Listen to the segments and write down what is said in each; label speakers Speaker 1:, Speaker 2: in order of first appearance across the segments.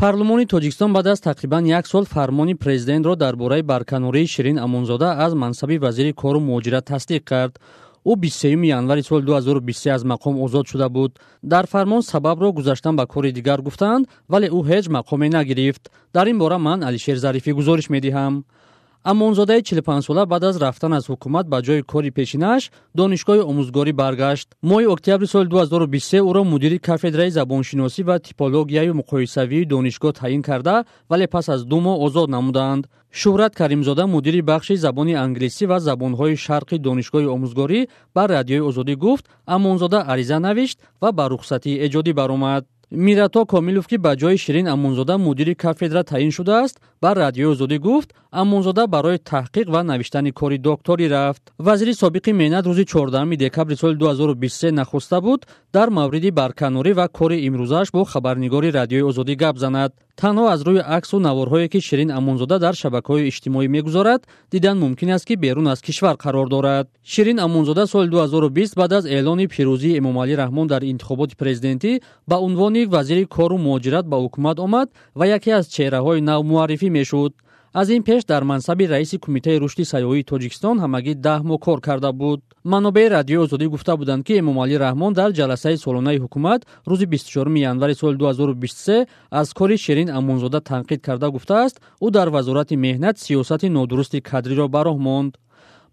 Speaker 1: парлумони тоҷикистон баъд аз тақрибан як сол фармони президентро дар бораи барканории ширин амонзода аз мансаби вазири кору муҳоҷират тасдиқ кард. Ӯ бистсеюми январи соли 2023 аз мақом озод шуда буд. Дар фармон сабабро гузаштан ба кори дигар гуфтаанд вале ӯ ҳеҷ мақоме нагирифт. Дар ин бора ман алишер зарифӣ гузориш медиҳам амонзодаи чилпансола баъд аз рафтан аз ҳукумат ба ҷои кори пешинааш донишгоҳи омӯзгорӣ баргашт. Моҳи октябри соли 2023 ӯро мудири кафедраи забоншиносӣ ва типологияю муқоисавии донишгоҳ таъин карда вале пас аз ду моҳ озод намуданд. Шӯҳрат каримзода мудири бахши забони англисӣ ва забонҳои шарқи донишгоҳи омӯзгорӣ ба радиои озодӣ гуфт. Амонзода ариза навишт ва ба рухсатии эҷодӣ баромад мирато комилов ки ба ҷои ширин амонзода мудири кафедра таъин шудааст ба радиои озодӣ гуфт амонзода барои таҳқиқ ва навиштани кори докторӣ рафт вазири собиқи меҳнат рӯзи 14 декабри соли 2023 нахоста буд дар мавриди барканорӣ ва кори имрӯзааш бо хабарнигори радиои озодӣ гап занад Танҳо аз рӯи аксу наворҳое ки ширин амонзода дар шабакаҳои иҷтимоӣ мегузорад дидан мумкин аст ки берун аз кишвар қарор дорад. Ширин амонзода соли 2020 баъд аз эълони пирӯзии эмомалӣ раҳмон дар интихоботи президентӣ ба унвони вазири кору муҳоҷират ба ҳукумат омад ва яке аз чеҳраҳои нав муаррифӣ мешуд аз ин пеш дар мансаби раиси кумитаи рушди сайёҳии тоҷикистон ҳамагӣ даҳ моҳ кор карда буд. Манобеи радиои озодӣ гуфта буданд ки эмомалӣ раҳмон дар ҷаласаи солонаи ҳукумат рӯзи 24 январи соли 2023 аз кори ширин амонзода танқид карда гуфтааст. Ӯ дар вазорати меҳнат сиёсати нодурусти кадриро ба роҳ монд.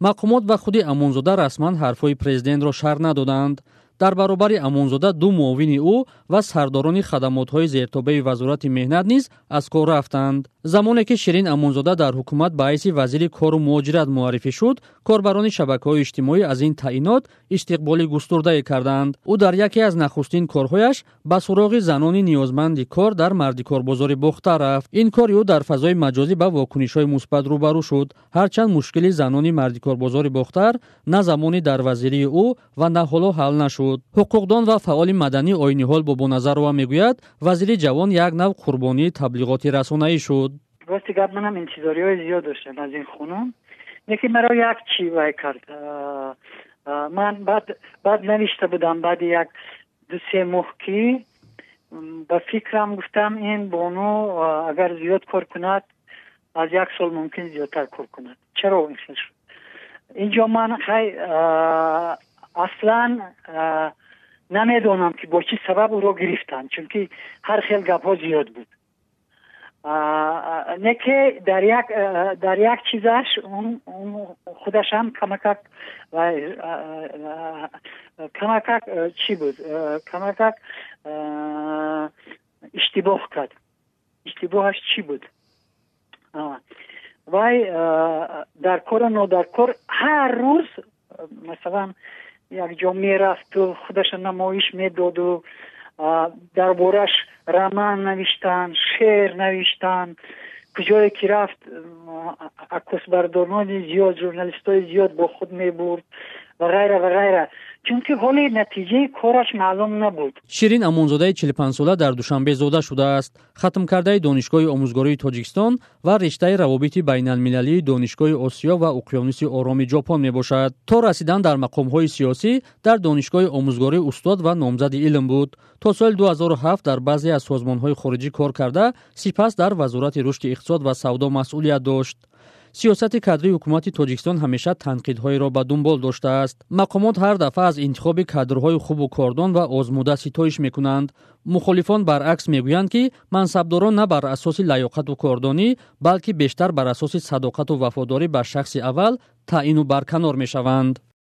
Speaker 1: Мақомот ва худи амонзода расман ҳарфҳои президентро шарҳ надоданд дар баробари амонзода ду муовини ӯ ва сардорони хадамотҳои зертобаи вазорати меҳнат низ аз кор рафтанд замоне ки ширин амонзода дар ҳукумат ба ҳайси вазири кору муҳоҷират муаррифӣ шуд корбарони шабакаҳои иҷтимоӣ аз ин таъинот истиқболи густурдае карданд ӯ дар яке аз нахустин корҳояш ба суроғи занони ниёзманди кор дар мардикорбозори бохта рафт ин кори ӯ дар фазои маҷозӣ ба вокунишҳои мусбат рӯбарӯ шуд ҳарчанд мушкили занони мардикорбозори бохтар на замони дар вазирии ӯ ва на ҳоло ҳал нашуд ҳуқуқдон ва фаъоли маданӣ ойниҳол бобоназарова мегӯяд вазири ҷавон як нав қурбонии таблиғоти расонаӣ шуд
Speaker 2: рости гап манам интизориҳои зиёд доштам аз ин хонум лекин маро як чӣ вай кард ман баъд навишта будам баъди як ду се моҳ ки ба фикрам гуфтам ин бону агар зиёд кор кунад аз як сол мумкин зиёдтар кор кунад чаро ин хел шуд инҷо ман хай اصلا نمی‌دونم که با چی سبب او را گرفتن چون که هر خیل گپ زیاد بود. نه که در یک در یک چیزش اون خودش هم کمکک و کمکک چی بود؟ کمکک اشتباه کرد. اشتباهش چی بود؟ و در کار و در کار هر روز مثلا якҷо мерафту худаша намоиш медоду дар бораш роман навиштанд шеър навиштанд куҷое ки рафт акосбардорони зиёд журналистои зиёд бо худ мебурд ва ғайра ва ғайра чунки ҳоли натиҷаи кораш маълум набуд.
Speaker 1: Ширин амонзодаи чилпансола дар душанбе зода шудааст. Хатмкардаи донишгоҳи омӯзгории тоҷикистон ва риштаи равобити байналмилалии донишгоҳи осиё ва уқёнуси ороми ҷопон мебошад. То расидан дар мақомҳои сиёсӣ дар донишгоҳи омӯзгорӣ устод ва номзади илм буд. То соли 2007 дар баъзе аз созмонҳои хориҷӣ кор карда сипас дар вазорати рушди иқтисод ва савдо масъулият дошт сиёсати кадрии ҳукумати тоҷикистон ҳамеша танқидҳоеро ба дунбол доштааст. Мақомот ҳар дафъа аз интихоби кадрҳои хубу кордон ва озмуда ситоиш мекунанд. Мухолифон баръакс мегӯянд ки мансабдорон на бар асоси лаёқату кордонӣ балки бештар бар асоси садоқату вафодорӣ ба шахси аввал таъину барканор мешаванд